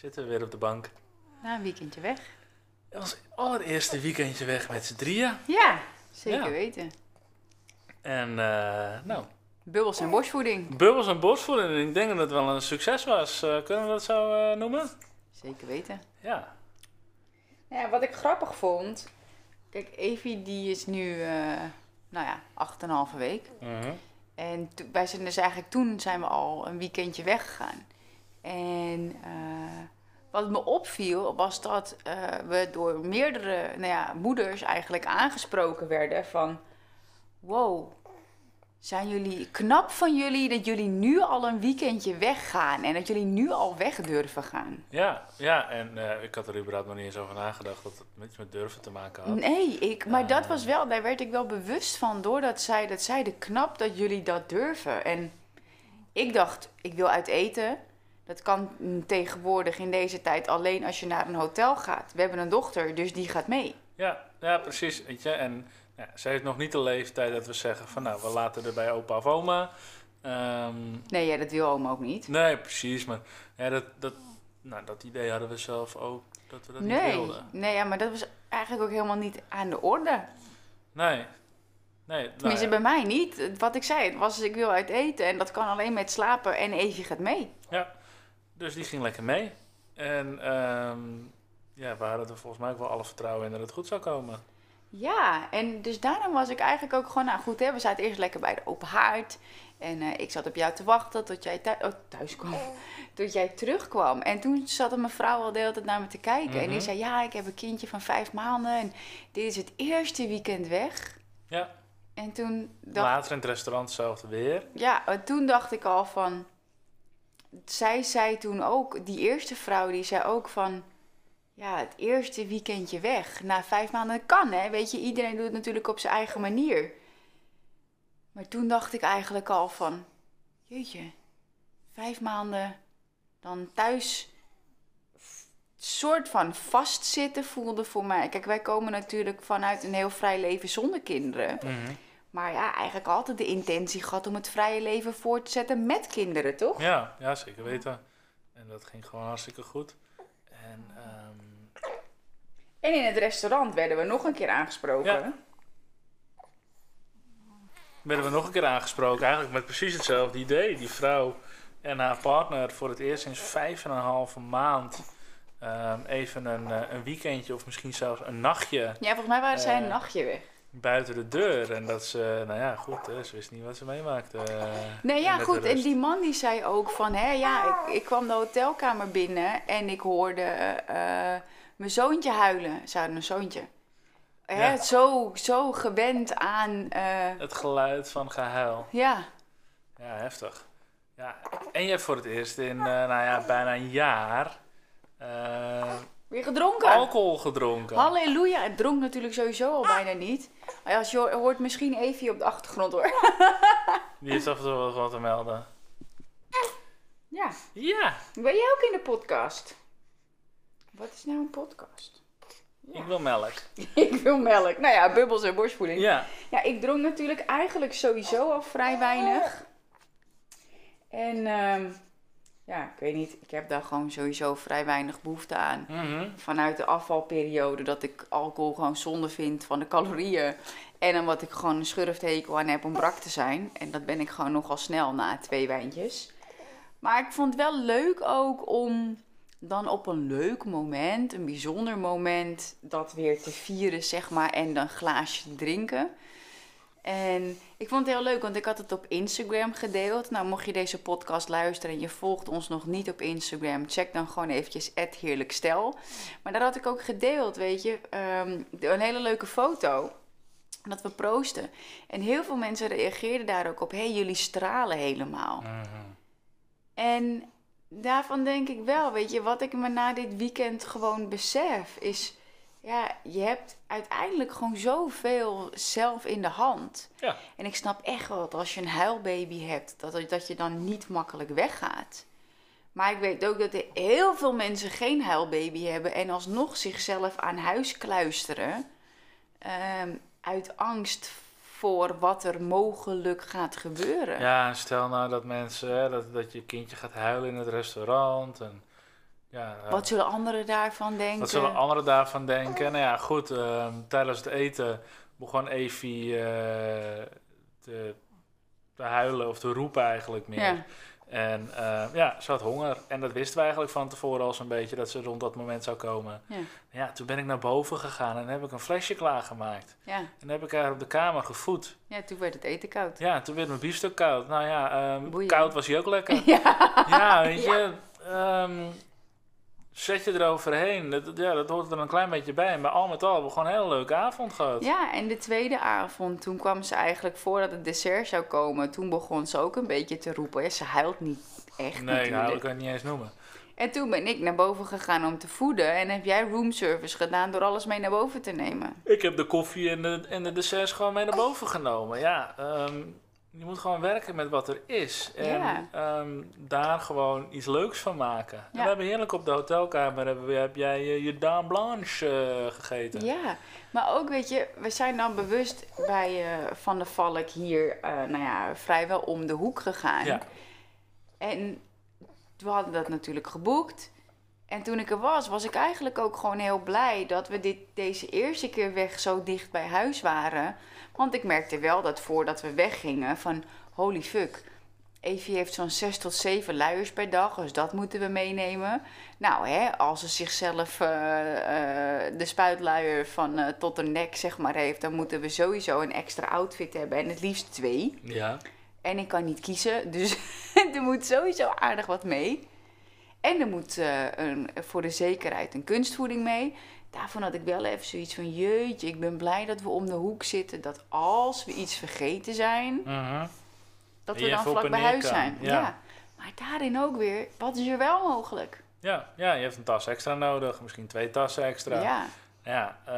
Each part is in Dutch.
zitten we weer op de bank. Na een weekendje weg. Ons allereerste weekendje weg met z'n drieën. Ja, zeker Ja. weten. En eh, nou, Bubbels en borstvoeding. bubbels en borstvoeding. En ik denk dat het wel een succes was. Eh, kunnen we dat zo eh, noemen? Zeker weten. Ja. Nou ja, wat ik grappig vond. Kijk, Evie die is nu, nou ja, 8,5 week. Mhm. En wij zijn dus eigenlijk toen zijn we al een weekendje weggegaan. En eh, wat me opviel was dat eh, we door meerdere nou ja, moeders eigenlijk aangesproken werden van... Wow, zijn jullie knap van jullie dat jullie nu al een weekendje weggaan en dat jullie nu al weg durven gaan? Ja, ja, en eh, ik had er überhaupt nog niet eens over nagedacht dat het iets met durven te maken had. Nee, ik, maar dat was wel, daar werd ik wel bewust van doordat zij dat zeiden, knap dat jullie dat durven. En ik dacht, ik wil uit eten. Dat kan mm, tegenwoordig in deze tijd alleen als je naar een hotel gaat. We hebben een dochter, dus die gaat mee. Ja, ja, precies. Weet je, en ja, zij heeft nog niet de leeftijd dat we zeggen van nou, we laten er bij opa of oma. Ehm, Nee, ja, dat wil oma ook niet. nee, precies, maar ja, dat, dat, nou, dat idee hadden we zelf ook, dat we dat niet Nee, wilden. nee ja, maar dat was eigenlijk ook helemaal niet aan de orde. Nee, nee. nou Tenminste, ja. bij mij niet. Wat ik zei, het was ik wil uit eten en dat kan alleen met slapen en Evie gaat mee. Dus die ging lekker mee. En ehm, ja, we hadden er volgens mij ook wel alle vertrouwen in dat het goed zou komen. Ja, en dus daarom was ik eigenlijk ook gewoon, nou goed, hè, we zaten eerst lekker bij de open haard. En eh, ik zat op jou te wachten tot jij oh, thuis kwam. tot jij terugkwam. En toen zat een mevrouw al de hele tijd naar me te kijken. En die Mhm. zei, ja, ik heb een kindje van vijf maanden. En dit is het eerste weekend weg. Ja. En toen dacht, Later in het restaurant hetzelfde weer. ja, eh, toen dacht ik al van... Zij zei toen ook, die eerste vrouw, die zei ook van... Ja, het eerste weekendje weg. Na vijf maanden kan, hè. Weet je, iedereen doet het natuurlijk op zijn eigen manier. Maar toen dacht ik eigenlijk al van... Jeetje, vijf maanden dan thuis... soort van vastzitten voelde voor mij. Kijk, wij komen natuurlijk vanuit een heel vrij leven zonder kinderen. Mhm. Maar ja, eigenlijk altijd de intentie gehad om het vrije leven voort te zetten met kinderen, toch? Ja, ja, zeker weten. En dat ging gewoon hartstikke goed. En ehm, En in het restaurant werden we nog een keer aangesproken. Ja. werden we nog een keer aangesproken, eigenlijk met precies hetzelfde idee. Die vrouw en haar partner voor het eerst sinds vijf en een halve maand ehm, even een, eh, een weekendje of misschien zelfs een nachtje Ja, volgens mij waren zij een Eh, nachtje weg. Buiten de deur. En dat ze, nou ja, goed, hè, ze wist niet wat ze meemaakte. eh, Nee, ja, goed. En die man die zei ook van, hè, ja, ik, ik kwam de hotelkamer binnen en ik hoorde eh, mijn zoontje huilen. Ze hadden een zoontje. Hè, Ja. zo, zo gewend aan, eh, Het geluid van gehuil. ja. Ja, heftig. Ja, en je hebt voor het eerst in, nou ja, bijna een jaar Weer gedronken. alcohol gedronken. Halleluja. Het dronk natuurlijk sowieso al bijna niet. Maar ja, als je hoort, hoort misschien Evie op de achtergrond hoor. Die heeft af en toe wel wat te melden. Ja. Ja, Ben jij ook in de podcast? Wat is nou een podcast? ik wil melk. ik wil melk. Nou ja, bubbels en borstvoeding. Ja, Ja, ik dronk natuurlijk eigenlijk sowieso al vrij weinig. En ehm, ja, ik weet niet. Ik heb daar gewoon sowieso vrij weinig behoefte aan. mhm. Vanuit de afvalperiode dat ik alcohol gewoon zonde vind van de calorieën. En omdat ik gewoon een schurfthekel aan heb om brak te zijn. En dat ben ik gewoon nogal snel na twee wijntjes. Maar ik vond het wel leuk ook om dan op een leuk moment, een bijzonder moment, dat weer te vieren, zeg maar. En dan een glaasje drinken. En ik vond het heel leuk, want ik had het op Instagram gedeeld. Nou, mocht je deze podcast luisteren en je volgt ons nog niet op Instagram, check dan gewoon eventjes @heerlijkstel. Maar daar had ik ook gedeeld, weet je, ehm, een hele leuke foto. Dat we proosten. En heel veel mensen reageerden daar ook op. Hé, hey, jullie stralen helemaal. Mhm. En daarvan denk ik wel, weet je, wat ik me na dit weekend gewoon besef is, ja, je hebt uiteindelijk gewoon zoveel zelf in de hand. Ja. En ik snap echt wel dat als je een huilbaby hebt, dat, dat je dan niet makkelijk weggaat. Maar ik weet ook dat er heel veel mensen geen huilbaby hebben en alsnog zichzelf aan huis kluisteren. ehm, uit angst voor wat er mogelijk gaat gebeuren. Ja, stel nou dat mensen, hè, dat, dat je kindje gaat huilen in het restaurant. En Ja, eh, Wat zullen anderen daarvan denken? wat zullen anderen daarvan denken? Nou ja, goed, ehm, tijdens het eten begon Evie eh, te, te huilen of te roepen eigenlijk meer. Ja. En eh, ja, ze had honger. En dat wisten we eigenlijk van tevoren al zo'n beetje, dat ze rond dat moment zou komen. Ja. Ja, toen ben ik naar boven gegaan en heb ik een flesje klaargemaakt. Ja. En heb ik haar op de kamer gevoed. ja, toen werd het eten koud. Ja, toen werd mijn biefstuk koud. Nou ja, ehm, koud was hij ook lekker. Ja. Ja, weet je, ehm, zet je eroverheen. Dat, ja, dat hoort er een klein beetje bij. Maar al met al hebben we gewoon een hele leuke avond gehad. Ja, en de tweede avond, toen kwam ze eigenlijk voordat het dessert zou komen, toen begon ze ook een beetje te roepen. Ja, ze huilt niet echt nee, natuurlijk. nou, dat kan ik niet eens noemen. En toen ben ik naar boven gegaan om te voeden en heb jij roomservice gedaan door alles mee naar boven te nemen. Ik heb de koffie en de, en de desserts gewoon mee naar boven genomen. Ja, ehm, je moet gewoon werken met wat er is. En Ja. ehm, daar gewoon iets leuks van maken. En we hebben heerlijk op de hotelkamer, hebben, heb jij je, je dame blanche eh, gegeten. Ja, maar ook weet je, we zijn dan bewust bij eh, Van de Valk hier, eh, nou ja, vrijwel om de hoek gegaan. Ja. En we hadden dat natuurlijk geboekt. En toen ik er was, was ik eigenlijk ook gewoon heel blij dat we dit, deze eerste keer weg zo dicht bij huis waren. Want ik merkte wel dat voordat we weggingen van holy fuck. Evie heeft zo'n 6 tot 7 luiers per dag, dus dat moeten we meenemen. Nou, hè, als ze zichzelf eh, eh, de spuitluier van eh, tot de nek zeg maar heeft, dan moeten we sowieso een extra outfit hebben en het liefst twee. Ja. En ik kan niet kiezen, dus er moet sowieso aardig wat mee. En er moet eh, een, voor de zekerheid een kunstvoeding mee. Daarvan had ik wel even zoiets van: jeetje, ik ben blij dat we om de hoek zitten. Dat als we iets vergeten zijn, Mhm. dat we dan vlak bij huis kan, zijn. ja. Ja. Maar daarin ook weer, wat is er wel mogelijk? Ja, ja, je hebt een tas extra nodig, misschien twee tassen extra. Ja, Ja, eh,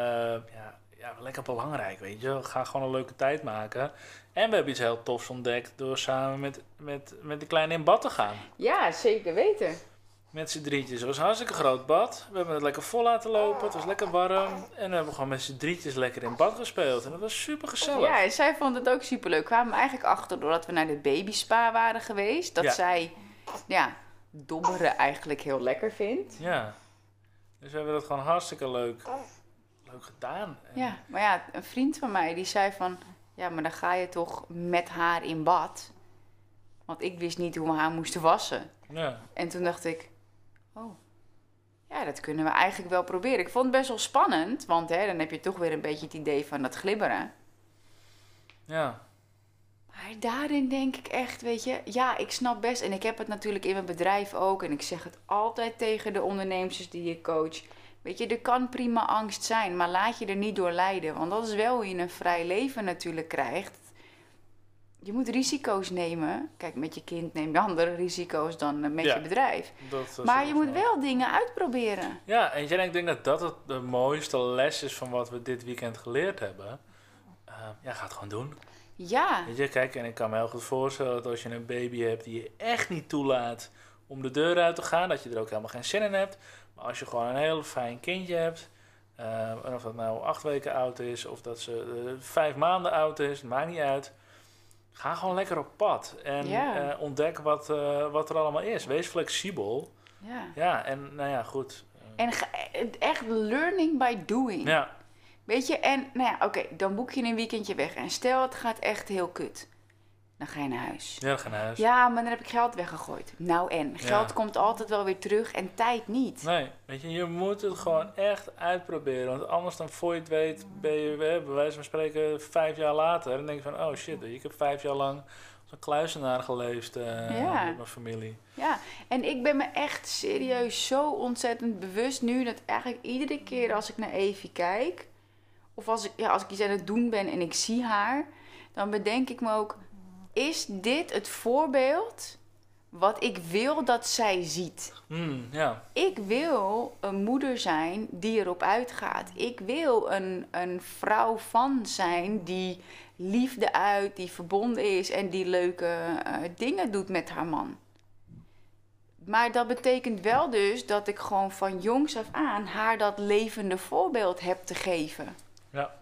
ja, ja, lekker belangrijk, weet je. Ga gewoon een leuke tijd maken. En we hebben iets heel tofs ontdekt door samen met, met, met de kleine in bad te gaan. ja zeker weten. Met z'n drietjes. Het was een hartstikke groot bad. We hebben het lekker vol laten lopen. Het was lekker warm. En we hebben gewoon met z'n drietjes lekker in bad gespeeld. En dat was super gezellig. Ja, en zij vond het ook superleuk. We kwamen eigenlijk achter doordat we naar de baby spa waren geweest. Dat Ja. zij, ja, dobberen eigenlijk heel lekker vindt. Ja. Dus we hebben dat gewoon hartstikke leuk, leuk gedaan. En- Ja, maar ja, een vriend van mij die zei van... Ja, maar dan ga je toch met haar in bad? Want ik wist niet hoe we haar moesten wassen. ja. En toen dacht ik... Oh, ja, dat kunnen we eigenlijk wel proberen. Ik vond het best wel spannend. Want hè, dan heb je toch weer een beetje het idee van dat glibberen. ja. Maar daarin denk ik echt, weet je... Ja, ik snap best. En ik heb het natuurlijk in mijn bedrijf ook. En ik zeg het altijd tegen de ondernemers die je coach... Weet je, er kan prima angst zijn, maar laat je er niet door leiden. Want dat is wel hoe je een vrij leven natuurlijk krijgt. Je moet risico's nemen. Kijk, met je kind neem je andere risico's dan eh, met Ja. je bedrijf. Dat Maar je moet wel dingen uitproberen. Ja, en ik denk dat dat het de mooiste les is van wat we dit weekend geleerd hebben. Eh, ja, ga het gewoon doen. Ja, Weet je, kijk, en ik kan me heel goed voorstellen dat als je een baby hebt die je echt niet toelaat om de deur uit te gaan, dat je er ook helemaal geen zin in hebt. Maar als je gewoon een heel fijn kindje hebt, eh, en of dat nou acht weken oud is of dat ze vijf maanden oud is, maakt niet uit. Ga gewoon lekker op pad en Ja. eh, ontdek wat, eh, wat er allemaal is. Wees flexibel. ja. Ja, en nou ja, goed. En echt learning by doing. ja, Weet je, en nou ja, oké, dan boek je een weekendje weg. En stel het gaat echt heel kut. Dan ga je naar huis. ja, ga naar huis. Ja, maar dan heb ik geld weggegooid. Nou en, geld Ja. komt altijd wel weer terug en tijd niet. Nee, weet je, je moet het gewoon echt uitproberen. Want anders dan voor je het weet, ben je, bij wijze van spreken, vijf jaar later. En dan denk je van, oh shit, ik heb vijf jaar lang als een kluisenaar geleefd eh, Ja. met mijn familie. Ja, en ik ben me echt serieus zo ontzettend bewust nu dat eigenlijk iedere keer als ik naar Evie kijk, of als ik, ja, als ik iets aan het doen ben en ik zie haar, dan bedenk ik me ook: is dit het voorbeeld wat ik wil dat zij ziet? Hmm, Ik wil een moeder zijn die erop uitgaat. Ik wil een, een vrouw van zijn die liefde uit, die verbonden is en die leuke eh, dingen doet met haar man. Maar dat betekent wel dus dat ik gewoon van jongs af aan haar dat levende voorbeeld heb te geven. ja,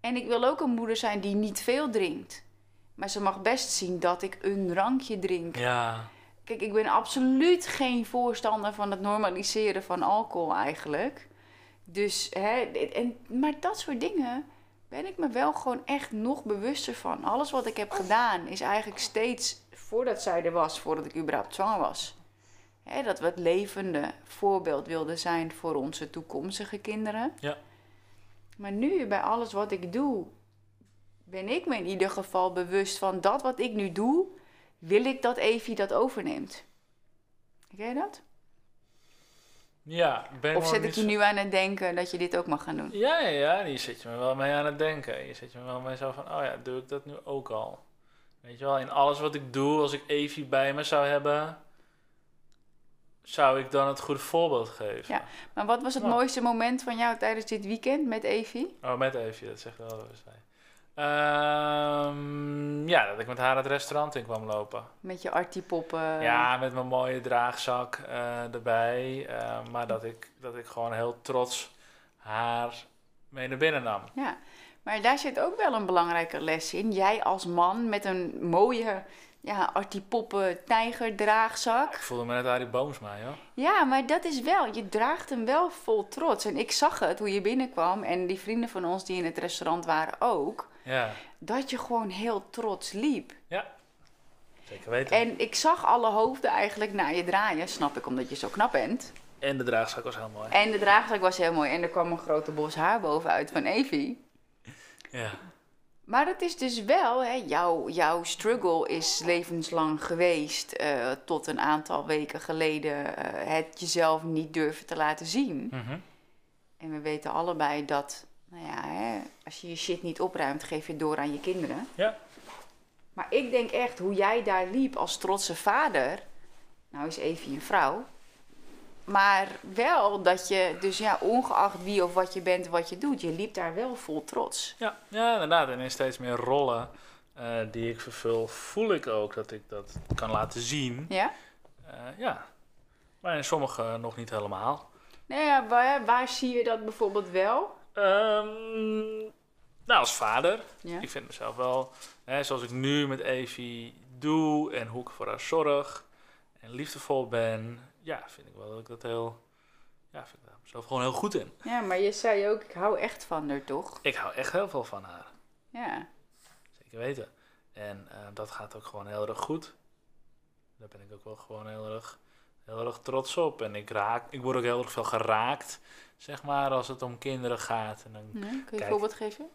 En ik wil ook een moeder zijn die niet veel drinkt. Maar ze mag best zien dat ik een drankje drink. ja, Kijk, ik ben absoluut geen voorstander van het normaliseren van alcohol eigenlijk. Dus, hè, en, maar dat soort dingen ben ik me wel gewoon echt nog bewuster van. Alles wat ik heb gedaan is eigenlijk steeds voordat zij er was, voordat ik überhaupt zwanger was. Hè, dat we het levende voorbeeld wilden zijn voor onze toekomstige kinderen. Ja. Maar nu, bij alles wat ik doe, ben ik me in ieder geval bewust van dat wat ik nu doe, wil ik dat Evie dat overneemt. Ken je dat? Ja, ben Of zet ik je zo- nu aan het denken dat je dit ook mag gaan doen? Ja, ja, ja, die zet je me wel mee aan het denken. Je zet je me wel mee zo van, oh ja, doe ik dat nu ook al? Weet je wel, in alles wat ik doe, als ik Evie bij me zou hebben, zou ik dan het goede voorbeeld geven. Ja. Maar wat was het Ja. mooiste moment van jou tijdens dit weekend met Evie? Oh, met Evie, dat zegt wel wat Ehm, ja, dat ik met haar het restaurant in kwam lopen. Met je artiepoppen? Ja, met mijn mooie draagzak eh, erbij. eh, maar dat ik, dat ik gewoon heel trots haar mee naar binnen nam. Ja, maar daar zit ook wel een belangrijke les in. Jij als man met een mooie ja, artiepoppen tijgerdraagzak. Ik voelde me net Arie Boomsma, joh. Ja, maar dat is wel, je draagt hem wel vol trots. En ik zag het hoe je binnenkwam en die vrienden van ons die in het restaurant waren ook. Ja, Dat je gewoon heel trots liep. zeker weten. En ik zag alle hoofden eigenlijk naar je draaien, snap ik, omdat je zo knap bent. En de draagzak was heel mooi. En de draagzak was heel mooi en er kwam een grote bos haar bovenuit van Evie. Ja, Maar het is dus wel, hè, jouw, jouw struggle is levenslang geweest eh, tot een aantal weken geleden eh, het jezelf niet durven te laten zien. Mhm. En we weten allebei dat, nou ja, hè, als je je shit niet opruimt, geef je het door aan je kinderen. Ja. Maar ik denk echt, hoe jij daar liep als trotse vader, nou is Evie een vrouw, maar wel dat je, dus ja, ongeacht wie of wat je bent, wat je doet, je liep daar wel vol trots. ja, ja, inderdaad. En in steeds meer rollen eh, die ik vervul, voel ik ook dat ik dat kan laten zien. Ja? Eh, ja, maar in sommige nog niet helemaal. Ja, waar, waar zie je dat bijvoorbeeld wel? Ehm, nou, als vader. Ja. Ik vind mezelf wel, hè, zoals ik nu met Evie doe en hoe ik voor haar zorg en liefdevol ben, ja, vind ik wel dat ik dat heel, ja, vind ik daar mezelf gewoon heel goed in. Ja, maar je zei ook, ik hou echt van haar, toch? Ik hou echt heel veel van haar, Ja. zeker weten. En eh, dat gaat ook gewoon heel erg goed. Daar ben ik ook wel gewoon heel erg, heel erg trots op. En ik, raak, ik word ook heel erg veel geraakt, zeg maar, als het om kinderen gaat. En dan kun je Kijk. een voorbeeld geven?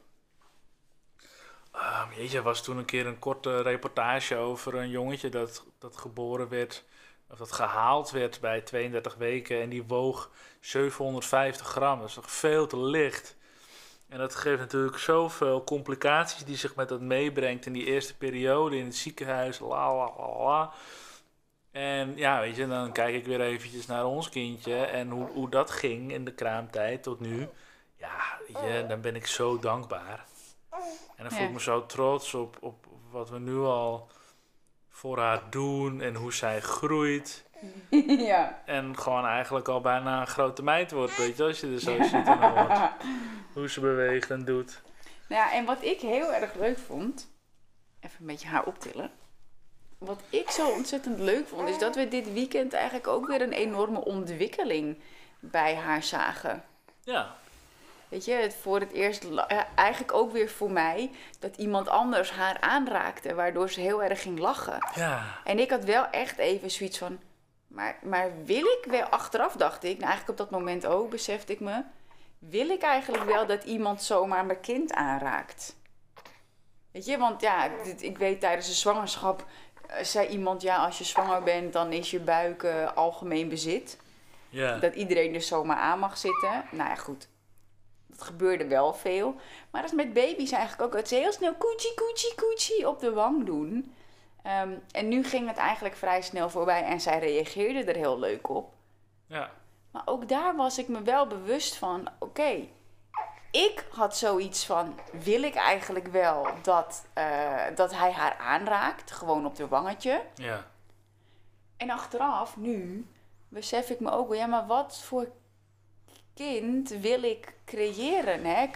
Um, jeetje, er was toen een keer een korte reportage over een jongetje dat, dat geboren werd, of dat gehaald werd bij 32 weken en die woog 750 gram. Dat is toch veel te licht. En dat geeft natuurlijk zoveel complicaties die zich met dat meebrengt in die eerste periode in het ziekenhuis. La la la la. En ja, weet je, dan kijk ik weer eventjes naar ons kindje en hoe, hoe dat ging in de kraamtijd tot nu. Ja, weet je, dan ben ik zo dankbaar. En dan voel ik Ja. me zo trots op, op wat we nu al voor haar doen en hoe zij groeit. ja. En gewoon eigenlijk al bijna een grote meid wordt, weet je, als je er zo ziet en hoort. Hoe ze beweegt en doet. Nou ja, en wat ik heel erg leuk vond, even een beetje haar optillen. Wat ik zo ontzettend leuk vond, is dat we dit weekend eigenlijk ook weer een enorme ontwikkeling bij haar zagen. Ja, Weet je, het voor het eerst, eh, eigenlijk ook weer voor mij, dat iemand anders haar aanraakte, waardoor ze heel erg ging lachen. ja, En ik had wel echt even zoiets van, maar, maar wil ik wel, achteraf dacht ik, nou eigenlijk op dat moment ook, besefte ik me, wil ik eigenlijk wel dat iemand zomaar mijn kind aanraakt? Weet je, want ja, dit- ik weet tijdens de zwangerschap, zei iemand, ja, als je zwanger bent, dan is je buik eh, algemeen bezit. ja. Dat iedereen er zomaar aan mag zitten. Nou ja, goed. Dat gebeurde wel veel. Maar dat is met baby's eigenlijk ook. Dat ze heel snel koetsie, koetsie, koetsie op de wang doen. Ehm, en nu ging het eigenlijk vrij snel voorbij en zij reageerde er heel leuk op. ja. Maar ook daar was ik me wel bewust van: oké, ik had zoiets van: wil ik eigenlijk wel dat, eh, dat hij haar aanraakt, gewoon op de wangetje? ja. En achteraf, nu, besef ik me ook wel, ja, maar wat voor kind wil ik creëren? Hè?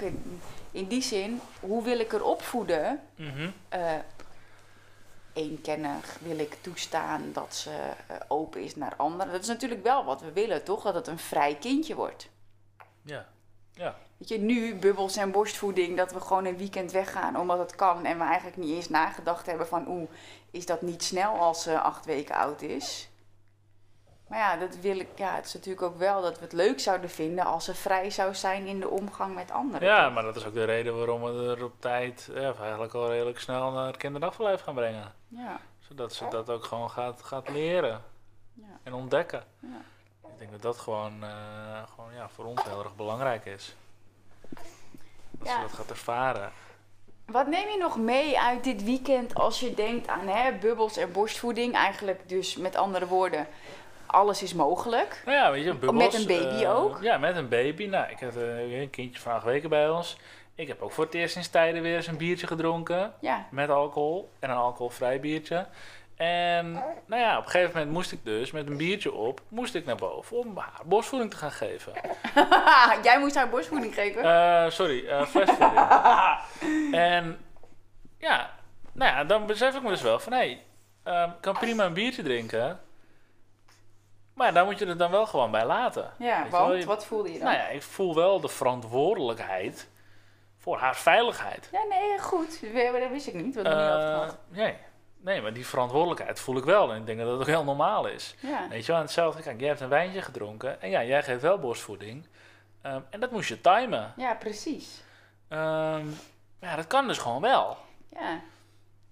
In die zin, hoe wil ik er opvoeden? Mhm. Eh, één kenner wil ik toestaan dat ze eh, open is naar anderen. Dat is natuurlijk wel wat we willen, toch? Dat het een vrij kindje wordt. Ja. Ja. Weet je, nu bubbels en borstvoeding, dat we gewoon een weekend weggaan omdat het kan. En we eigenlijk niet eens nagedacht hebben van, oeh, is dat niet snel als ze acht weken oud is? Maar ja, dat wil ik, ja, het is natuurlijk ook wel dat we het leuk zouden vinden als ze vrij zou zijn in de omgang met anderen. Ja, toch? maar dat is ook de reden waarom we er op tijd, ja, of eigenlijk al redelijk snel naar het kinderdagverblijf gaan brengen. Ja, Zodat ze dat ook gewoon gaat, gaat leren ja, en ontdekken. ja. Ik denk dat dat gewoon, eh, gewoon ja, voor ons heel erg belangrijk is. Dat Ja. ze dat gaat ervaren. Wat neem je nog mee uit dit weekend als je denkt aan hè, bubbels en borstvoeding? Eigenlijk dus met andere woorden, alles is mogelijk. Nou ja, weet je, bubbels. Met een baby eh, ook? Ja, met een baby. Nou, ik heb eh, een kindje van acht weken bij ons. Ik heb ook voor het eerst sinds tijden weer eens een biertje gedronken. Ja, Met alcohol. En een alcoholvrij biertje. En nou ja, op een gegeven moment moest ik dus met een biertje op, moest ik naar boven om haar borstvoeding te gaan geven. jij moest haar borstvoeding geven. Eh, sorry, eh flesvoeding. en ja, nou ja, dan besef ik me dus wel van hé, hey, ehm, ik kan prima een biertje drinken. Maar daar moet je het dan wel gewoon bij laten. ja, want je- wat voelde je dan? Nou ja, ik voel wel de verantwoordelijkheid voor haar veiligheid. Ja, nee, goed. Dat wist ik niet. Wat we niet Eh, gehad. nee, nee, maar die verantwoordelijkheid voel ik wel. En ik denk dat dat ook heel normaal is. Ja. Weet je wel, en hetzelfde, kijk, jij hebt een wijntje gedronken. En ja, jij geeft wel borstvoeding. Ehm, en dat moest je timen. ja, precies. Ehm, ja, dat kan dus gewoon wel. Ja.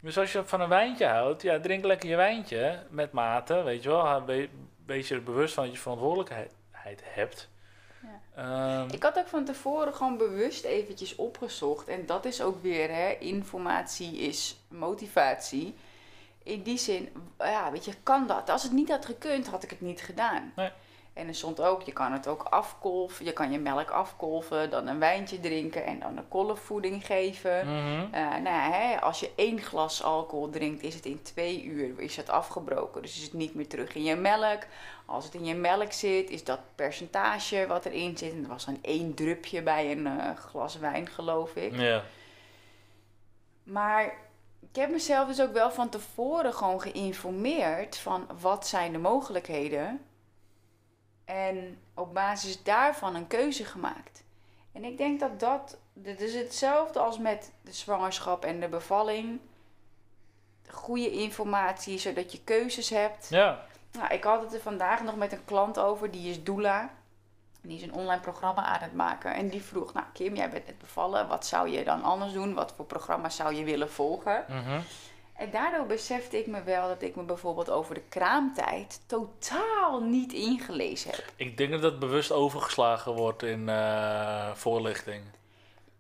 Dus als je van een wijntje houdt, ja, drink lekker je wijntje met mate, weet je wel. We- Wees je er bewust van dat je verantwoordelijkheid hebt. Ja. Ehm, Ik had ook van tevoren gewoon bewust eventjes opgezocht. En dat is ook weer, hè, informatie is motivatie. In die zin, ja, weet je, kan dat. Als het niet had gekund, had ik het niet gedaan. Nee. En er stond ook, je kan het ook afkolven. Je kan je melk afkolven, dan een wijntje drinken en dan een kolfvoeding geven. mhm. Eh, nou ja, hè, als je één glas alcohol drinkt, is het in twee uur is het afgebroken. Dus is het niet meer terug in je melk. Als het in je melk zit, is dat percentage wat erin zit. En er was dan één drupje bij een eh, glas wijn, geloof ik. Ja. Maar ik heb mezelf dus ook wel van tevoren gewoon geïnformeerd van wat zijn de mogelijkheden. En op basis daarvan een keuze gemaakt. En ik denk dat dat, dit is hetzelfde als met de zwangerschap en de bevalling. Goede informatie, zodat je keuzes hebt. Ja. Nou, ik had het er vandaag nog met een klant over, die is doula. Die is een online programma aan het maken. En die vroeg, nou Kim, jij bent net bevallen. Wat zou je dan anders doen? Wat voor programma zou je willen volgen? mhm. En daardoor besefte ik me wel dat ik me bijvoorbeeld over de kraamtijd totaal niet ingelezen heb. Ik denk dat dat bewust overgeslagen wordt in eh, voorlichting.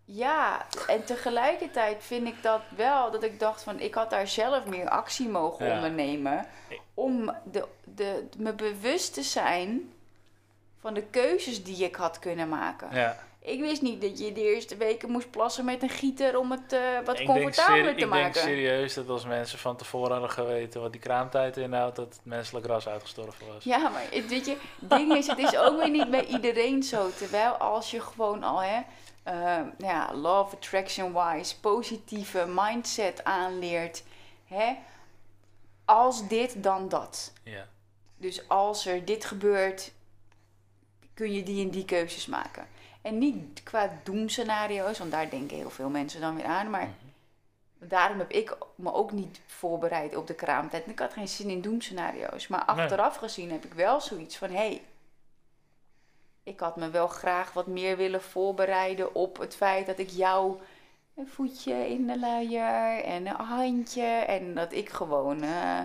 Ja, en tegelijkertijd vind ik dat wel dat ik dacht van ik had daar zelf meer actie mogen Ja. ondernemen. Om de, de, me bewust te zijn van de keuzes die ik had kunnen maken. Ja. Ik wist niet dat je de eerste weken moest plassen met een gieter om het eh, wat ik comfortabeler te ik denk maken. serieus dat als mensen van tevoren hadden geweten wat die kraamtijd inhoudt, dat het menselijk ras uitgestorven was. Ja, maar het, weet je, het ding is, het is ook weer niet bij iedereen zo. Terwijl als je gewoon al, hè, eh, nou ja, love attraction wise, positieve mindset aanleert, hè, als dit dan dat. Ja. Dus als er dit gebeurt, kun je die en die keuzes maken. En niet qua doemscenario's, want daar denken heel veel mensen dan weer aan. Maar daarom heb ik me ook niet voorbereid op de kraamtijd. En ik had geen zin in doemscenario's. Maar achteraf gezien heb ik wel zoiets van... hé, hey, ik had me wel graag wat meer willen voorbereiden op het feit dat ik jou... een voetje in de luier en een handje... en dat ik gewoon, eh,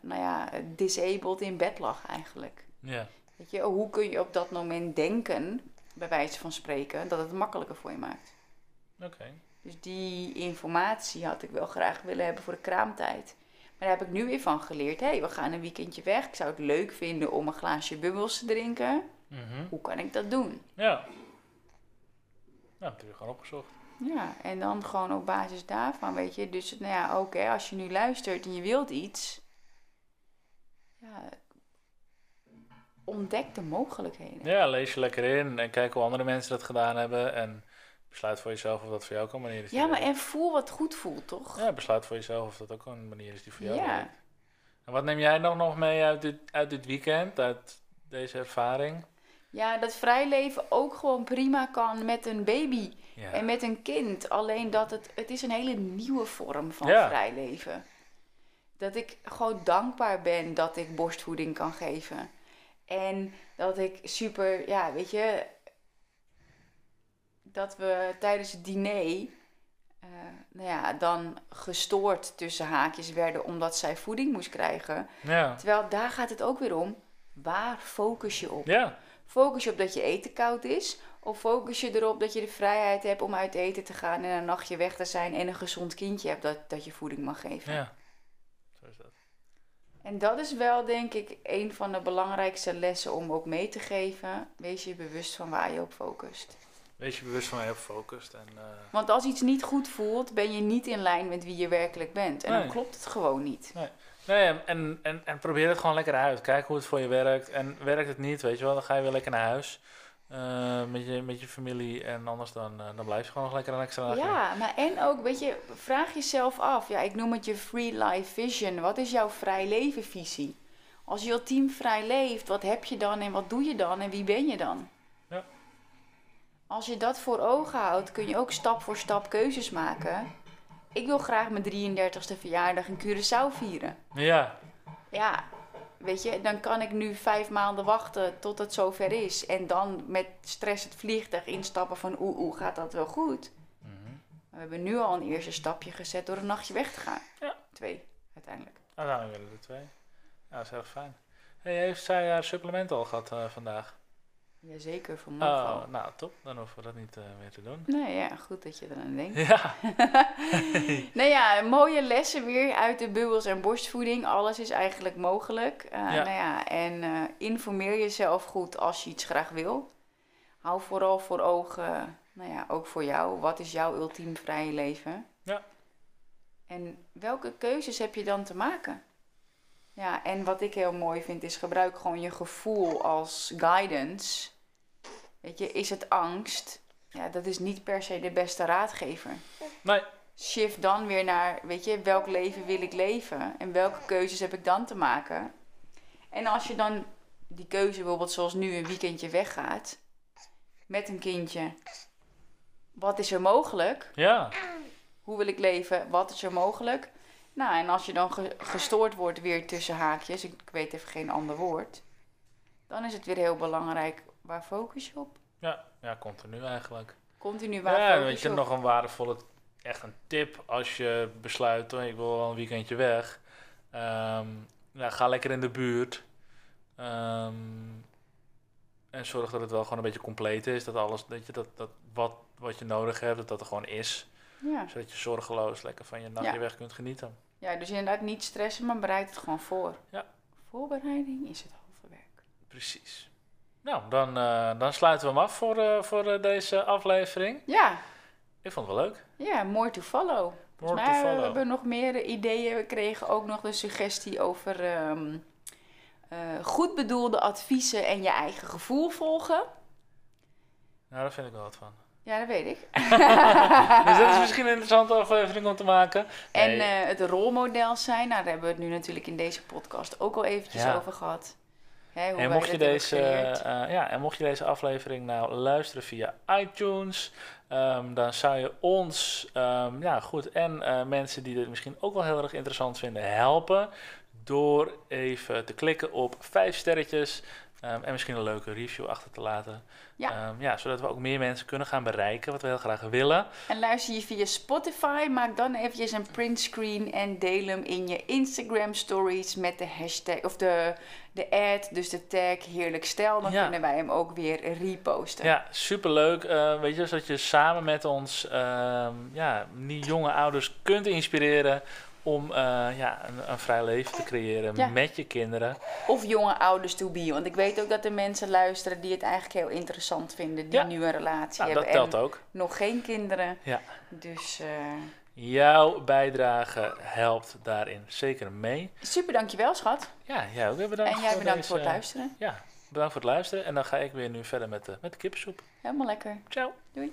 nou ja, disabled in bed lag eigenlijk. Ja. Weet je, hoe kun je op dat moment denken, bij wijze van spreken, dat het makkelijker voor je maakt? Oké. Dus die informatie had ik wel graag willen hebben voor de kraamtijd. Maar daar heb ik nu weer van geleerd. Hé, hey, we gaan een weekendje weg. Ik zou het leuk vinden om een glaasje bubbels te drinken. Mhm. Hoe kan ik dat doen? Ja. Nou, heb je gewoon opgezocht. Ja, en dan gewoon op basis daarvan, weet je. Dus nou ja, ook hè, als je nu luistert en je wilt iets. Ja, ontdek de mogelijkheden. Ja, lees je lekker in en kijk hoe andere mensen dat gedaan hebben. En Besluit voor jezelf of dat voor jou ook een manier is. Ja, maar en voel wat goed voelt, toch? Ja, besluit voor jezelf of dat ook een manier is die voor jou Ja. werkt. En wat neem jij nog, nog mee uit dit, uit dit weekend, uit deze ervaring? Ja, dat vrijleven ook gewoon prima kan met een baby Ja. en met een kind. Alleen dat het, het is een hele nieuwe vorm van Ja. vrijleven. Dat ik gewoon dankbaar ben dat ik borstvoeding kan geven. En dat ik super, ja, weet je, dat we tijdens het diner, eh, nou ja, dan gestoord tussen haakjes werden omdat zij voeding moest krijgen. Ja. Terwijl daar gaat het ook weer om, waar focus je op? Ja. Focus je op dat je eten koud is? Of focus je erop dat je de vrijheid hebt om uit eten te gaan en een nachtje weg te zijn en een gezond kindje hebt dat, dat je voeding mag geven? Ja. En dat is wel, denk ik, een van de belangrijkste lessen om ook mee te geven. Wees je bewust van waar je op focust. Wees je bewust van waar je op focust. En, eh, Want als iets niet goed voelt, ben je niet in lijn met wie je werkelijk bent. En dan Nee. klopt het gewoon niet. nee, en, en, en, en probeer het gewoon lekker uit. Kijk hoe het voor je werkt. En werkt het niet, weet je wel, dan ga je weer lekker naar huis. Eh, met, je, met je familie. En anders dan, eh, dan blijf je gewoon nog lekker een extra. Ja, maar en ook, weet je, vraag jezelf af. Ja, ik noem het je free life vision. Wat is jouw vrij leven visie? Als je ultiem vrij leeft, wat heb je dan en wat doe je dan en wie ben je dan? Ja. Als je dat voor ogen houdt, kun je ook stap voor stap keuzes maken. Ik wil graag mijn 33ste verjaardag in Curaçao vieren. Ja, Ja, weet je, dan kan ik nu vijf maanden wachten tot het zover is. En dan met stress het vliegtuig instappen van oeh, oeh, gaat dat wel goed? Mhm. We hebben nu al een eerste stapje gezet door een nachtje weg te gaan. Ja. Twee, uiteindelijk. uiteindelijk willen er twee. Ja, dat is erg fijn. Hey, heeft zij haar supplement al gehad eh, vandaag? Jazeker, voor morgen. Oh, nou top. Dan hoeven we dat niet eh, meer te doen. Nou ja, goed dat je eraan denkt. Ja, nou ja, mooie lessen weer uit de bubbels en borstvoeding. Alles is eigenlijk mogelijk. Eh, Ja. Nou ja, en eh, informeer jezelf goed als je iets graag wil. Hou vooral voor ogen, nou ja, ook voor jou. Wat is jouw ultiem vrije leven? Ja. En welke keuzes heb je dan te maken? Ja, en wat ik heel mooi vind is gebruik gewoon je gevoel als guidance. Weet je, is het angst? Ja, dat is niet per se de beste raadgever nee. shift dan weer naar, weet je, welk leven wil ik leven en welke keuzes heb ik dan te maken. En als je dan die keuze bijvoorbeeld zoals nu een weekendje weggaat met een kindje, wat is er mogelijk? Ja, Hoe wil ik leven? Wat is er mogelijk? Nou, en als je dan ge- gestoord wordt weer tussen haakjes, ik weet even geen ander woord, dan is het weer heel belangrijk, waar focus je op? ja, ja, continu eigenlijk. Continu waar Ja, focus weet je op? nog een waardevolle, echt een tip als je besluit, oh, ik wil wel een weekendje weg. Ja, ga lekker in de buurt. Ehm, en zorg dat het wel gewoon een beetje compleet is. Dat alles, dat je dat, dat wat, wat je nodig hebt, dat dat er gewoon is. Ja. Zodat je zorgeloos lekker van je nachtje Ja. weg kunt genieten. Ja, dus inderdaad niet stressen, maar bereid het gewoon voor. Ja. Voorbereiding is het halve werk. Precies. Nou, dan, eh, dan sluiten we hem af voor, eh, voor eh, deze aflevering. Ja, Ik vond het wel leuk. ja, more to follow. More to follow. hebben we nog meer ideeën. We kregen ook nog de suggestie over eh, goed bedoelde adviezen en je eigen gevoel volgen. Nou, daar vind ik wel wat van. Ja, dat weet ik. dus dat is misschien een interessante aflevering om te maken. En eh, het rolmodel zijn, nou, daar hebben we het nu natuurlijk in deze podcast ook al eventjes Ja. over gehad. Hè, hoe En mocht, je deze, eh, ja, en mocht je deze aflevering nou luisteren via iTunes, ehm, dan zou je ons, ehm, ja goed, en eh, mensen die dit misschien ook wel heel erg interessant vinden, helpen door even te klikken op vijf sterretjes ehm, en misschien een leuke review achter te laten. Ja. Ehm, ja, zodat we ook meer mensen kunnen gaan bereiken, wat we heel graag willen. En luister je via Spotify, maak dan eventjes een printscreen en deel hem in je Instagram stories met de hashtag of de, de ad, dus de tag heerlijk stijl. Dan Ja. kunnen wij hem ook weer reposten. Ja, superleuk. eh weet je, zodat je samen met ons ehm, ja, die jonge ouders kunt inspireren om eh, ja, een, een vrij leven te creëren Ja. met je kinderen. Of jonge ouders to be. Want ik weet ook dat er mensen luisteren die het eigenlijk heel interessant vinden, die Ja. nu een relatie Nou, dat hebben telt en ook. nog geen kinderen. Ja. Dus eh, Jouw bijdrage helpt daarin zeker mee. super, dankjewel schat. Ja, jij ook weer bedankt. en jij voor bedankt deze- voor het luisteren. Ja, bedankt voor het luisteren. En dan ga ik weer nu verder met de, met de kippensoep. Helemaal lekker. Ciao. Doei.